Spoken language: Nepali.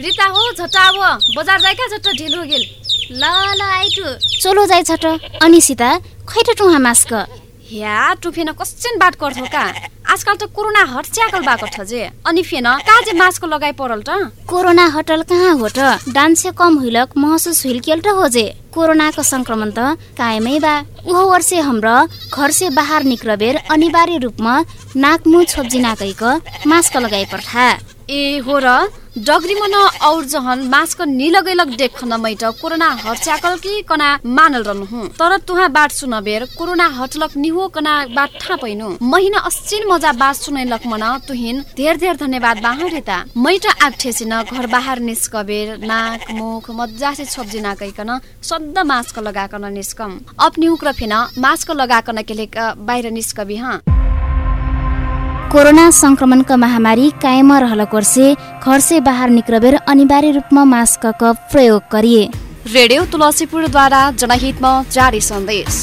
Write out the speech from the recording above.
रिता हो झट्टा अब बजार जाए क्या झट्ट ढिलो गेल। ल ल आइटु। चलो जाय छट अनि सीता खैट टुहा मास्क। या टु फेन कसिन बात गर्थ्यो का? आजकल त कोरोना हट च्याकल भएको छ जे। अनि फेन का जे मास्क लगाइ परल त? कोरोना हटल कहाँ हो त? डान्से कम हुइलक महसुस हुइल केल त हो जे। कोरोनाको संक्रमण त कायमै बा। उहो वर्षे हाम्रो घर से बाहर निक्लबेर अनिवार्य रूपमा नाक मुह छोप्जी नाकैक मास्क लगाइ पर्था। ए हो र। डगरीमा न और जहन मास्क निलगैलक देख न मैट कोरोना हट्च्याकल कि कना मानल रहनु हुँ। तर तुहा बात सुनबेर कोरोना हटलक निहो कना बात ठा पैनु। महिना अस्चिन मजा बात सुनैलक मन तुहिन धेर धेर धन्यवाद बाहु रेता। मैट आप्ठेसिन घर बाहर निस्कबेर नाक मुख मजासे छोप्जी नाकैकन सद्द मास्क लगाकन निस्कम। अपनी उक्र फेन मास्क लगाकन केलेक बाहिर निस्कबी हाँ। कोरोना संक्रमणको महामारी कायम रहलक वर्षे घर से बाहर निक्लबेर अनिवार्य रूपमा मास्कको प्रयोग गरिए। रेडियो तुलसीपुरद्वारा जनहितमा जारी सन्देश।